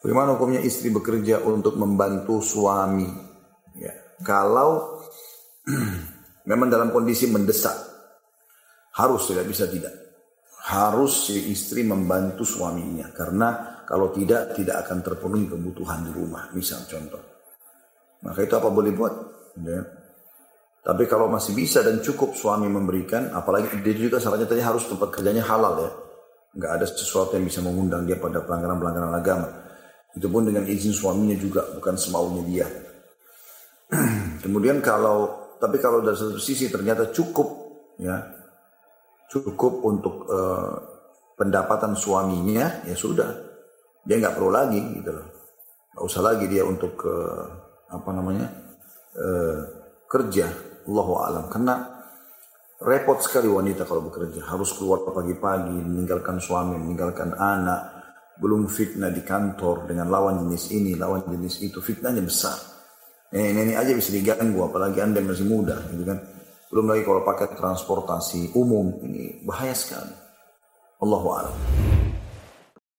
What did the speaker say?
Bagaimana hukumnya istri bekerja untuk membantu suami? Ya. Kalau memang dalam kondisi mendesak, harus tidak bisa tidak. Harus si istri membantu suaminya karena kalau tidak tidak akan terpenuhi kebutuhan di rumah. Misal contoh. Maka itu apa boleh buat? Ya. Tapi kalau masih bisa dan cukup suami memberikan, apalagi dia juga syaratnya tadi harus tempat kerjanya halal ya. Nggak ada sesuatu yang bisa mengundang dia pada pelanggaran-pelanggaran agama. Itu pun dengan izin suaminya juga, bukan semaunya dia. Kemudian kalau, tapi kalau dari satu sisi ternyata cukup, ya, cukup untuk uh, pendapatan suaminya, ya sudah, dia nggak perlu lagi, gitu loh. Nggak usah lagi dia untuk uh, apa namanya uh, kerja, Allah alam. Karena repot sekali wanita kalau bekerja, harus keluar pagi-pagi, meninggalkan suami, meninggalkan anak, belum fitnah di kantor dengan lawan jenis ini, lawan jenis itu, fitnahnya besar. Ini aja bisa diganggu, apalagi anda masih muda, gitu kan. Belum lagi kalau pakai transportasi umum, ini bahaya sekali. Allahu a'lam.